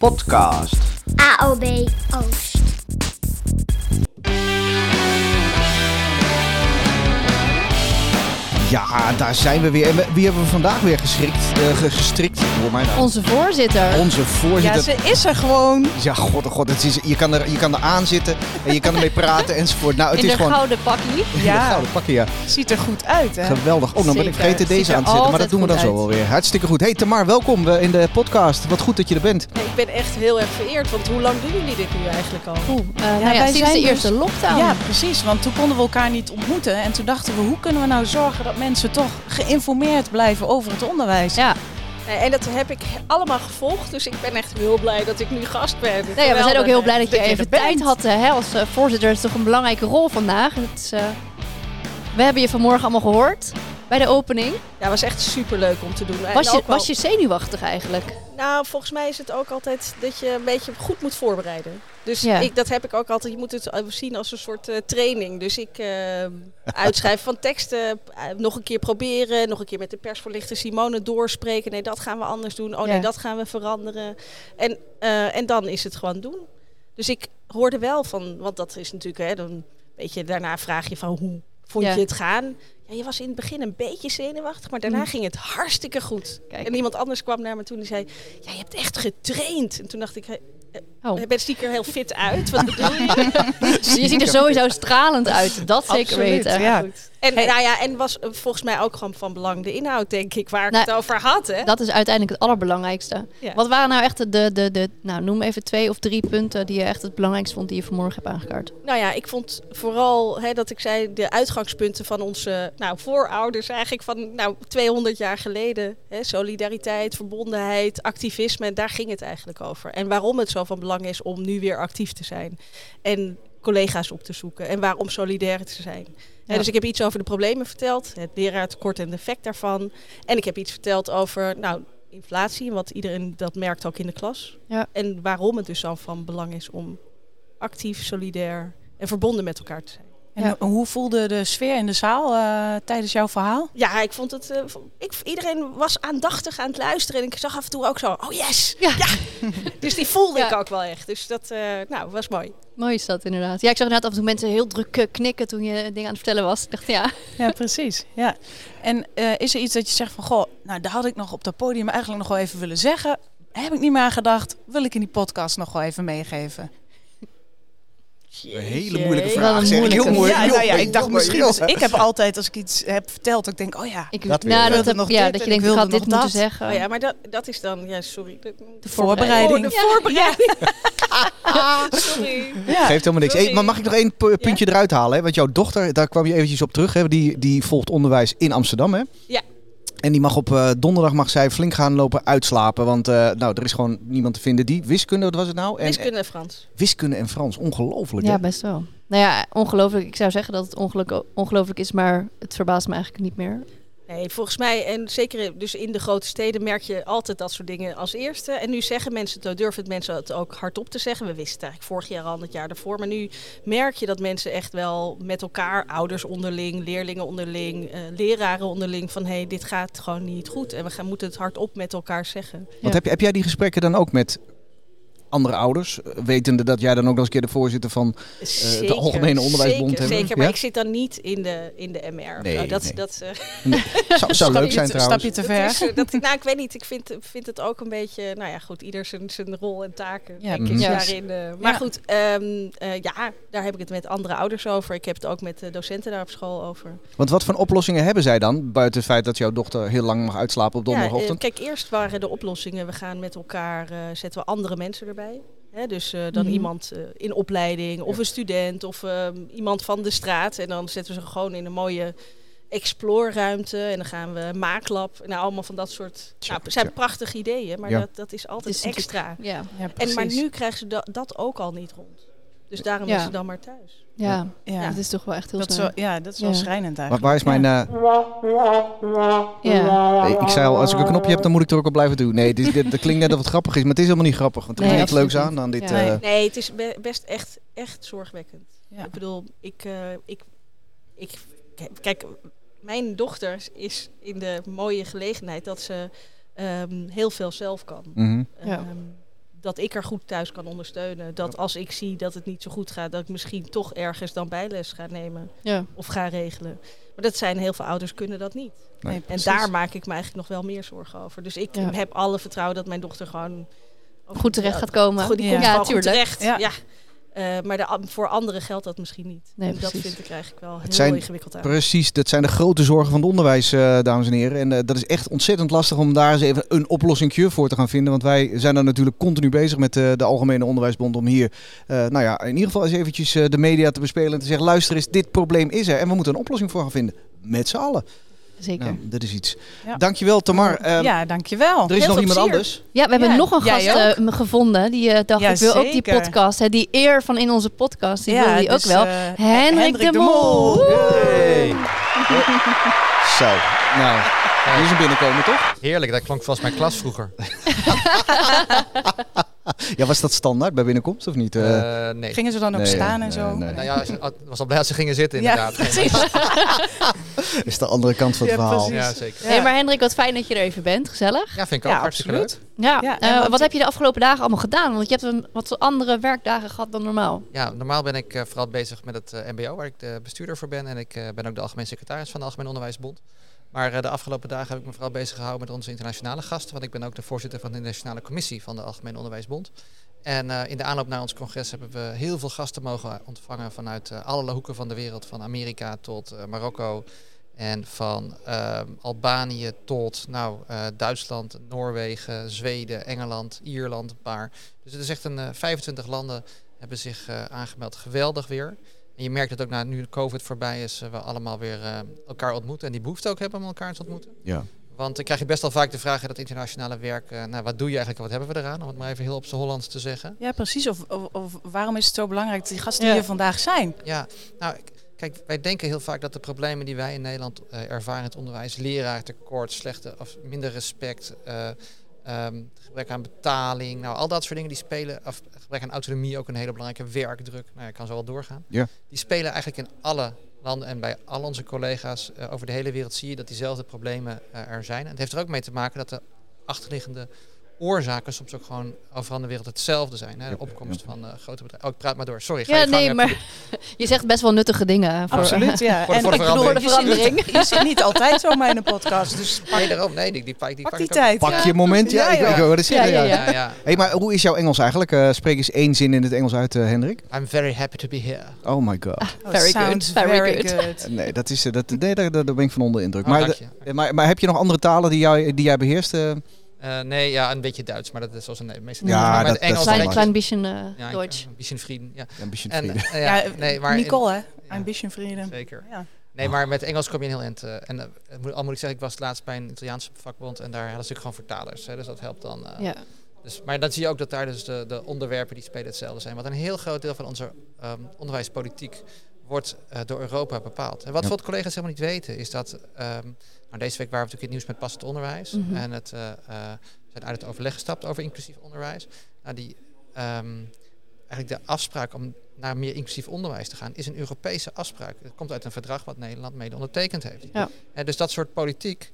podcast. AOB Oost. Ja, daar zijn we weer. En we- wie hebben we vandaag weer geschrikt, eh, ge- gestrikt? Hoor mij nou. Onze voorzitter. Onze Ja, voorzitter. ze is er gewoon. Ja, god, oh god. Het is, je, kan er, je kan er aan zitten en je kan ermee praten enzovoort. Nou, het in is de gewoon... gouden pakkie. Ja. Ja. gouden pakken, ja. Ziet er goed uit, hè? Geweldig. Oh, dan ben ik vergeten deze aan te zetten. Maar dat doen we dan zo wel weer. Hartstikke goed. Hey Tamar, welkom eh, in de podcast. Wat goed dat je er bent. Nee, ik ben echt heel erg vereerd, want hoe lang doen jullie dit nu eigenlijk al? Oeh, eh, nou ja, wij sinds zijn de dus- eerste lockdown. Ja, precies. Want toen konden we elkaar niet ontmoeten. En toen dachten we, hoe kunnen we nou zorgen dat mensen toch geïnformeerd blijven over het onderwijs? Ja. En dat heb ik allemaal gevolgd, dus ik ben echt heel blij dat ik nu gast ben. Nee, ja, we zijn ook heel blij dat je dat je even bent. tijd had hè, als eh, voorzitter. Dat is toch een belangrijke rol vandaag. Het is, eh, we hebben je vanmorgen allemaal gehoord bij de opening. Ja, het was echt superleuk om te doen. En Was je, was je zenuwachtig eigenlijk? Nou, volgens mij is het ook altijd dat je een beetje goed moet voorbereiden. Dus Ja. ik, dat heb ik ook altijd. Je moet het zien als een soort eh, training. Dus ik eh, uitschrijven van teksten, eh, nog een keer proberen, nog een keer met de persvoorlichter Simone doorspreken. Nee, dat gaan we anders doen. Oh nee, Ja. dat gaan we veranderen. En, en dan is het gewoon doen. Dus ik hoorde wel van, want dat is natuurlijk, hè, dan weet je, daarna vraag je van hoe vond Ja. je het gaan? Ja, je was in het begin een beetje zenuwachtig, maar daarna Mm. ging het hartstikke goed. Kijk. En iemand anders kwam naar me toe en die zei, ja, je hebt echt getraind. En toen dacht ik, Oh. je bent ziet er heel fit uit. Wat bedoel je? Je ziet er sowieso stralend uit. Dat zeker Absoluut, weten. ja. En, Hey. nou ja, en was volgens mij ook gewoon van belang de inhoud, denk ik, waar ik Nou, het over had. Hè? Dat is uiteindelijk het allerbelangrijkste. Ja. Wat waren nou echt de, de, de, de, nou noem even twee of drie punten die je echt het belangrijkste vond die je vanmorgen hebt aangekaart? Nou ja, ik vond vooral hè, dat ik zei de uitgangspunten van onze nou, voorouders eigenlijk van nou, 200 jaar geleden. Hè, solidariteit, verbondenheid, activisme, daar ging het eigenlijk over. En waarom het zo van belang is om nu weer actief te zijn. En collega's op te zoeken. En waarom solidair te zijn. Ja. dus ik heb iets over de problemen verteld, het leraartekort en de effect daarvan. En ik heb iets verteld over nou, inflatie, wat iedereen dat merkt ook in de klas. Ja. En waarom het dus zo van belang is om actief, solidair en verbonden met elkaar te zijn. En Ja. hoe voelde de sfeer in de zaal eh, tijdens jouw verhaal? Ja, ik vond het. eh, ik, iedereen was aandachtig aan het luisteren. En ik zag af en toe ook zo. Oh yes! Ja. Dus die voelde ik ook wel echt. Dus dat eh, nou, was mooi. Mooi is dat inderdaad. Ja, ik zag inderdaad af en toe mensen heel druk knikken toen je dingen aan het vertellen was. Ik dacht, ja, Ja, precies. Ja. En eh, is er iets dat je zegt van, goh, nou, daar had ik nog op dat podium eigenlijk nog wel even willen zeggen. Heb ik niet meer aan gedacht. Wil ik in die podcast nog wel even meegeven? Een hele moeilijke vraag. Zeg. moeilijke. Jongen, ja, nou ja, ik dacht misschien. Dus ik heb altijd, als ik iets heb verteld, dat ik denk, oh ja. ik, Dat nou, dat wilde heb, nog ja, dit dat je denkt, ik had dit nog moeten dat. zeggen. Oh ja, maar dat, dat is dan. Ja, sorry. De, De voorbereiding. Oh, de voorbereiding. sorry. Ja. Geeft helemaal niks. Hey, maar mag ik nog één pu- puntje eruit halen? Hè? Want jouw dochter, daar kwam je eventjes op terug. Hè? Die, die volgt onderwijs in Amsterdam. Hè? Ja. En die mag op eh, donderdag mag zij flink gaan lopen uitslapen. Want eh, nou, er is gewoon niemand te vinden die wiskunde, wat was het nou? En, Wiskunde en Frans. wiskunde en Frans. Ongelooflijk. hè? Ja, best wel. Nou ja, ongelooflijk. Ik zou zeggen dat het ongeluk, ongelooflijk is, maar het verbaast me eigenlijk niet meer. Nee, volgens mij, en zeker dus in de grote steden merk je altijd dat soort dingen als eerste. En nu zeggen mensen het, durven het mensen het ook hardop te zeggen. We wisten het eigenlijk vorig jaar al het jaar daarvoor. Maar nu merk je dat mensen echt wel met elkaar, ouders onderling, leerlingen onderling, eh, leraren onderling, van hé, hey, dit gaat gewoon niet goed. En we gaan, moeten het hardop met elkaar zeggen. Want Ja. heb, je- heb jij die gesprekken dan ook met andere ouders? Eh, Wetende dat jij dan ook nog eens een keer de voorzitter van... Zeker, Algemene Onderwijsbond zeker, hebben, Zeker, maar ja? ik zit dan niet in de, in de MR. of Nee, dat, nee. dat, eh, Zou, zou leuk zijn Stapje trouwens. te Dat ver. is, eh, dat, nou, ik weet niet. Ik vind, vind het ook een beetje... Nou ja, goed. Ieder zijn, zijn rol en taken. Ja, denk ik, daarin. eh. maar Ja. goed, ehm, eh, ja, daar heb ik het met andere ouders over. Ik heb het ook met de docenten daar op school over. Want wat voor oplossingen hebben zij dan? Buiten het feit dat jouw dochter heel lang mag uitslapen op Ja, donderdagochtend. eh, kijk, eerst waren de oplossingen... We gaan met elkaar... eh, zetten we andere mensen erbij. Dus eh, dan Mhm. iemand eh, in opleiding of een student of ehm, iemand van de straat. En dan zetten we ze gewoon in een mooie exploorruimte. En dan gaan we maaklab. Nou, allemaal van dat soort... Tja, nou, zijn tja. prachtige ideeën, maar Ja. dat, dat is altijd is extra. Ja, Ja, En, maar nu krijgen ze dat ook al niet rond. Dus daarom Ja. is ze dan maar thuis. ja. Ja, dat is toch wel echt heel dat wel, ja, dat is wel schrijnend Maar eigenlijk. waar is mijn... Ja. eh, Ja. hey, ik zei al, als ik een knopje heb, dan moet ik er ook op blijven doen. Nee, dit, dit, dat klinkt net of het grappig is, maar het is helemaal niet grappig. Want er is Nee, niks leuks aan dan dit... Ja. eh, Nee, het is be- best echt, echt zorgwekkend. Ja. Ik bedoel, ik, eh, ik, ik, kijk, mijn dochter is in de mooie gelegenheid dat ze ehm, heel veel zelf kan. mhm. Ja. Dat ik er goed thuis kan ondersteunen. Dat als ik zie dat het niet zo goed gaat, dat ik misschien toch ergens dan bijles ga nemen Ja. of ga regelen. Maar dat zijn heel veel ouders kunnen dat niet. Nee, En precies. daar maak ik me eigenlijk nog wel meer zorgen over. Dus ik Ja. heb alle vertrouwen dat mijn dochter gewoon Goed terecht gaat komen. Goed, die Ja. komt Ja, gewoon goed tuurlijk. terecht. Ja. Eh, maar de, voor anderen geldt dat misschien niet. Nee, en dat vind ik eigenlijk wel heel zijn ingewikkeld aan. Precies, dat zijn de grote zorgen van het onderwijs, eh, dames en heren. En eh, dat is echt ontzettend lastig om daar eens even een oplossing voor te gaan vinden. Want wij zijn dan natuurlijk continu bezig met eh, de Algemene Onderwijsbond om hier, eh, nou ja, in ieder geval eens eventjes eh, de media te bespelen en te zeggen, luister eens, dit probleem is er en we moeten een oplossing voor gaan vinden. Met z'n allen. Zeker. Nou, dat is iets. Ja. Dankjewel Tamar. Eh, ja, dankjewel. Er is Heel nog iemand plezier. anders. Ja, we hebben Ja, nog een gast eh, gevonden. Die eh, dacht, Ja, ik wil ook die podcast. Hè, die eer van in onze podcast. Die wil die ook dus, wel. eh, Hendrik, de, Mol. Hey. Zo, nou, hier is een binnenkomen toch? Heerlijk, dat klonk vast mijn klas vroeger. Ja, was dat standaard bij binnenkomst of niet? Eh, Eh, nee. Gingen ze dan ook Nee, staan nee, en zo? nee. Nou ja, ze- was al blij dat ze gingen zitten Ja, inderdaad. precies. is de andere kant van het Ja, verhaal. precies. Ja, zeker. Hey, maar Hendrik, wat fijn dat je er even bent. Gezellig. Ja, vind ik ook Ja, hartstikke absoluut. leuk. Ja, Ja, eh, wat heb je de afgelopen dagen allemaal gedaan? Want je hebt een wat andere werkdagen gehad dan normaal. Ja, normaal ben ik eh, vooral bezig met het MBO, waar ik de bestuurder voor ben. En ik eh, ben ook de algemeen secretaris van de Algemeen Onderwijsbond. Maar eh, de afgelopen dagen heb ik me vooral bezig gehouden met onze internationale gasten. Want ik ben ook de voorzitter van de internationale commissie van de Algemeen Onderwijsbond. En eh, in de aanloop naar ons congres hebben we heel veel gasten mogen ontvangen vanuit eh, alle hoeken van de wereld. Van Amerika tot Marokko. En van Albanië tot nou, Duitsland, Noorwegen, Zweden, Engeland, Ierland paar. Dus het is echt een eh, 25 landen hebben zich aangemeld. Geweldig weer. En je merkt het ook nou, nu de COVID voorbij is, eh, we allemaal weer eh, elkaar ontmoeten. En die behoefte ook hebben om elkaar te ontmoeten. Ja. Want dan krijg je best wel vaak de vraag in dat internationale werk, eh, nou wat doe je eigenlijk, wat hebben we eraan? Om het maar even heel op z'n Hollands te zeggen. Ja, precies. Of, of, of waarom is het zo belangrijk dat die gasten Ja. hier vandaag zijn? Ja, nou kijk, wij denken heel vaak dat de problemen die wij in Nederland eh, ervaren in het onderwijs, leraartekort, slechte of minder respect, eh, ehm, gebrek aan betaling, nou al dat soort dingen die spelen, of gebrek aan autonomie ook een hele belangrijke werkdruk, nou je kan zo wel doorgaan. Ja. Die spelen eigenlijk in alle landen en bij al onze collega's eh, over de hele wereld zie je dat diezelfde problemen eh, er zijn. En het heeft er ook mee te maken dat de achterliggende oorzaken soms ook gewoon overal in de wereld hetzelfde zijn. Hè? De opkomst van eh, grote bedrijven. Oh, ik praat maar door. Sorry, ga Ja, je gang, nee, eh, maar je zegt best wel nuttige dingen. Voor, Absoluut, ja. Voor de- voor de ik bedoel, verandering. je zit niet- Je zit niet altijd zomaar in een podcast, dus pak, Nee, daarom. Nee, die, die, pak, die, pak pak die tijd. Pak je moment. Ja, Ja, ik, ja. ik wou het zeggen. Ja, Ja, ja, Ja, ja. Hey, maar hoe is jouw Engels eigenlijk? Eh, spreek eens één zin in het Engels uit, eh, Hendrik. I'm very happy to be here. Oh my god. Oh, Very sounds good, very very good. good. Nee, dat is, eh, dat, nee daar, daar ben ik van onder de indruk. Oh, maar, de- je. maar, maar heb je nog andere talen die, jou, die jij beheerst? Eh? Nee, ja, een beetje Duits, maar dat is zoals een meeste Ja, maar dat- met Engels dat klein, is klein beetje eh, ja, Deutsch. Een beetje vrienden. Ja. een beetje En, vrienden. eh, ja, nee, maar in- Nicole, hè? ja. Ambition Freedom. Zeker. Ja. Nee, maar met Engels kom je een heel eind. eh, en moet- al moet ik zeggen, ik was laatst bij een Italiaanse vakbond en daar hadden ze natuurlijk gewoon vertalers. Hè, dus dat helpt dan. eh, Ja. Dus, maar dan zie je ook dat daar dus de, de onderwerpen die spelen hetzelfde zijn. Want een heel groot deel van onze ehm, onderwijspolitiek wordt eh, door Europa bepaald. En wat Ja. veel collega's helemaal niet weten, is dat ehm, nou, deze week waren we natuurlijk in het nieuws met passend onderwijs. Mhm. En het, eh, eh, we zijn uit het overleg gestapt over inclusief onderwijs. Nou, die, ehm, eigenlijk de afspraak om naar meer inclusief onderwijs te gaan, is een Europese afspraak. Het komt uit een verdrag wat Nederland mede ondertekend heeft. Ja. En dus dat soort politiek,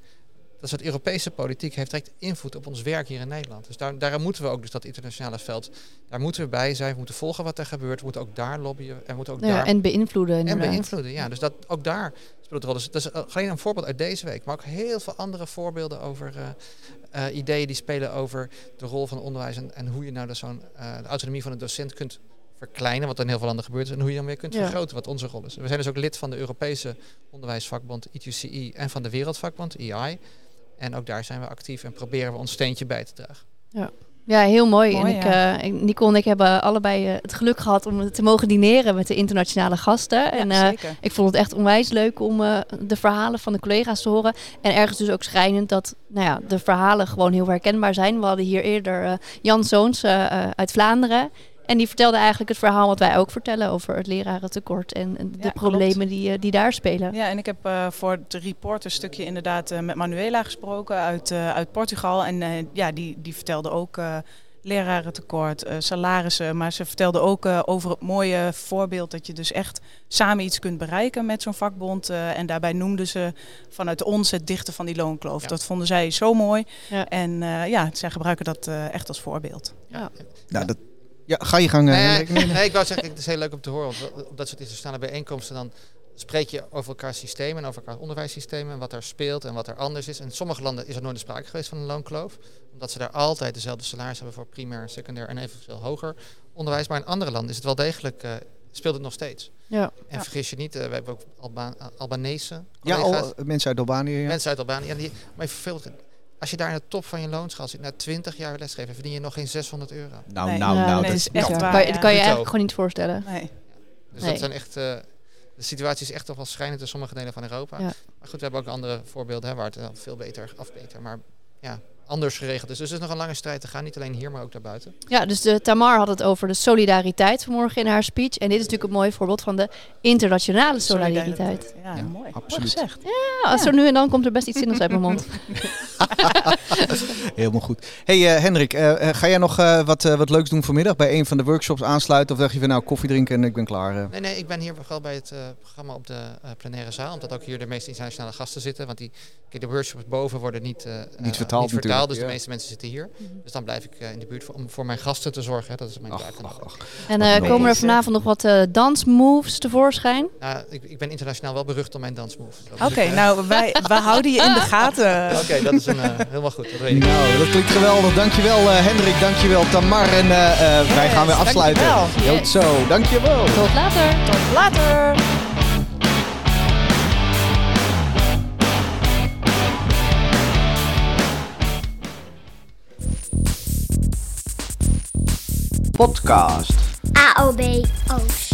dat soort Europese politiek, heeft direct invloed op ons werk hier in Nederland. Dus daar, daarom moeten we ook dus dat internationale veld, daar moeten we bij zijn. We moeten volgen wat er gebeurt. We moeten ook daar lobbyen en moeten ook Ja, daar en beïnvloeden en beïnvloeden. Ja, dus dat ook daar speelt een rol. Dus dat is alleen een voorbeeld uit deze week, maar ook heel veel andere voorbeelden over eh, eh, ideeën die spelen over de rol van onderwijs en, en hoe je nou dus zo'n eh, de autonomie van een docent kunt verkleinen, wat in heel veel landen gebeurt, en hoe je dan weer kunt Ja. vergroten, wat onze rol is. We zijn dus ook lid van de Europese onderwijsvakbond ITUCI en van de Wereldvakbond EI. En ook daar zijn we actief en proberen we ons steentje bij te dragen. Ja, heel mooi. Mooi, en ik, ja. eh, ik- Nicole en ik hebben allebei eh, het geluk gehad om te mogen dineren met de internationale gasten. en Ja, eh, zeker. ik vond het echt onwijs leuk om eh, de verhalen van de collega's te horen. En ergens dus ook schrijnend dat nou ja, de verhalen gewoon heel herkenbaar zijn. We hadden hier eerder eh, Jan Zoons eh, eh, uit Vlaanderen. En die vertelde eigenlijk het verhaal wat wij ook vertellen over het lerarentekort en en de Ja, problemen die, eh, die daar spelen. Ja, en ik heb eh, voor het report een stukje inderdaad eh, met Manuela gesproken uit, eh, uit Portugal. En eh, ja, die, die vertelde ook eh, lerarentekort, eh, salarissen. Maar ze vertelde ook eh, over het mooie voorbeeld dat je dus echt samen iets kunt bereiken met zo'n vakbond. Eh, en daarbij noemden ze vanuit ons het dichten van die loonkloof. Ja. Dat vonden zij zo mooi. Ja. En eh, ja, zij gebruiken dat eh, echt als voorbeeld. Ja. Nou, dat, ja, ga je gang. eh, Nee. Nee, nee. nee, ik wou zeggen, het is heel leuk om te horen. Want op dat soort internationale bijeenkomsten dan spreek je over elkaars systemen en over elkaars onderwijssystemen en wat er speelt en wat er anders is. En in sommige landen is er nooit sprake geweest van een loonkloof, omdat ze daar altijd dezelfde salaris hebben voor primair, secundair en eventueel hoger onderwijs. Maar in andere landen is het wel degelijk, eh, speelt het nog steeds. Ja. En Ja. vergis je niet, eh, we hebben ook Alba Albanese Ja, al, mensen uit Albanië. Ja. mensen uit Albanië. Ja, die, maar veel, als je daar in de top van je loonschaal zit, na 20 jaar lesgeven, verdien je nog geen 600 euro. Nou, Nee. nou, nou. nee, dat is echt kan. waar. Kan je, dat kan je eigenlijk gewoon niet voorstellen. Nee. Dus Nee. dat zijn echt. eh, de situatie is echt toch wel schrijnend in sommige delen van Europa. Ja. Maar goed, we hebben ook andere voorbeelden hè, waar het veel beter afbeter, maar ja, anders geregeld is. Dus er is nog een lange strijd te gaan, niet alleen hier, maar ook daarbuiten. Ja, dus de, Tamar had het over de solidariteit vanmorgen in haar speech. En dit is natuurlijk een mooi voorbeeld van de internationale solidariteit. Ja, Ja, mooi. absoluut. Mooi gezegd. Ja, zo nu en dan komt er best iets zinnigs uit mijn mond. Helemaal goed. Hey eh, Hendrik, eh, eh, ga jij nog eh, wat, wat leuks doen vanmiddag? Bij een van de workshops aansluiten? Of dacht je van nou koffie drinken en ik ben klaar? eh? Nee, nee, ik ben hier vooral bij het eh, programma op de eh, plenaire zaal, omdat ook hier de meeste internationale gasten zitten. Want die, de workshops boven worden niet, Niet vertaald niet vertaald dus ja. de meeste mensen zitten hier. Dus dan blijf ik eh, in de buurt voor, om voor mijn gasten te zorgen. Hè. Dat is mijn Ach, ach, ach. En eh, komen er vanavond nog wat eh, dansmoves tevoorschijn? Nou, ik, ik ben internationaal wel berucht om mijn dansmoves. Oké, nou, wij, wij houden je in de gaten. Oké, dat is een, helemaal goed. Dat weet ik. Nou, dat klinkt geweldig. Dankjewel eh Hendrik, dankjewel Tamar. En eh, eh, wij gaan weer Yes, afsluiten. dankjewel. Goed zo, dankjewel. Tot later! Tot later! Podcast. AOB Oost.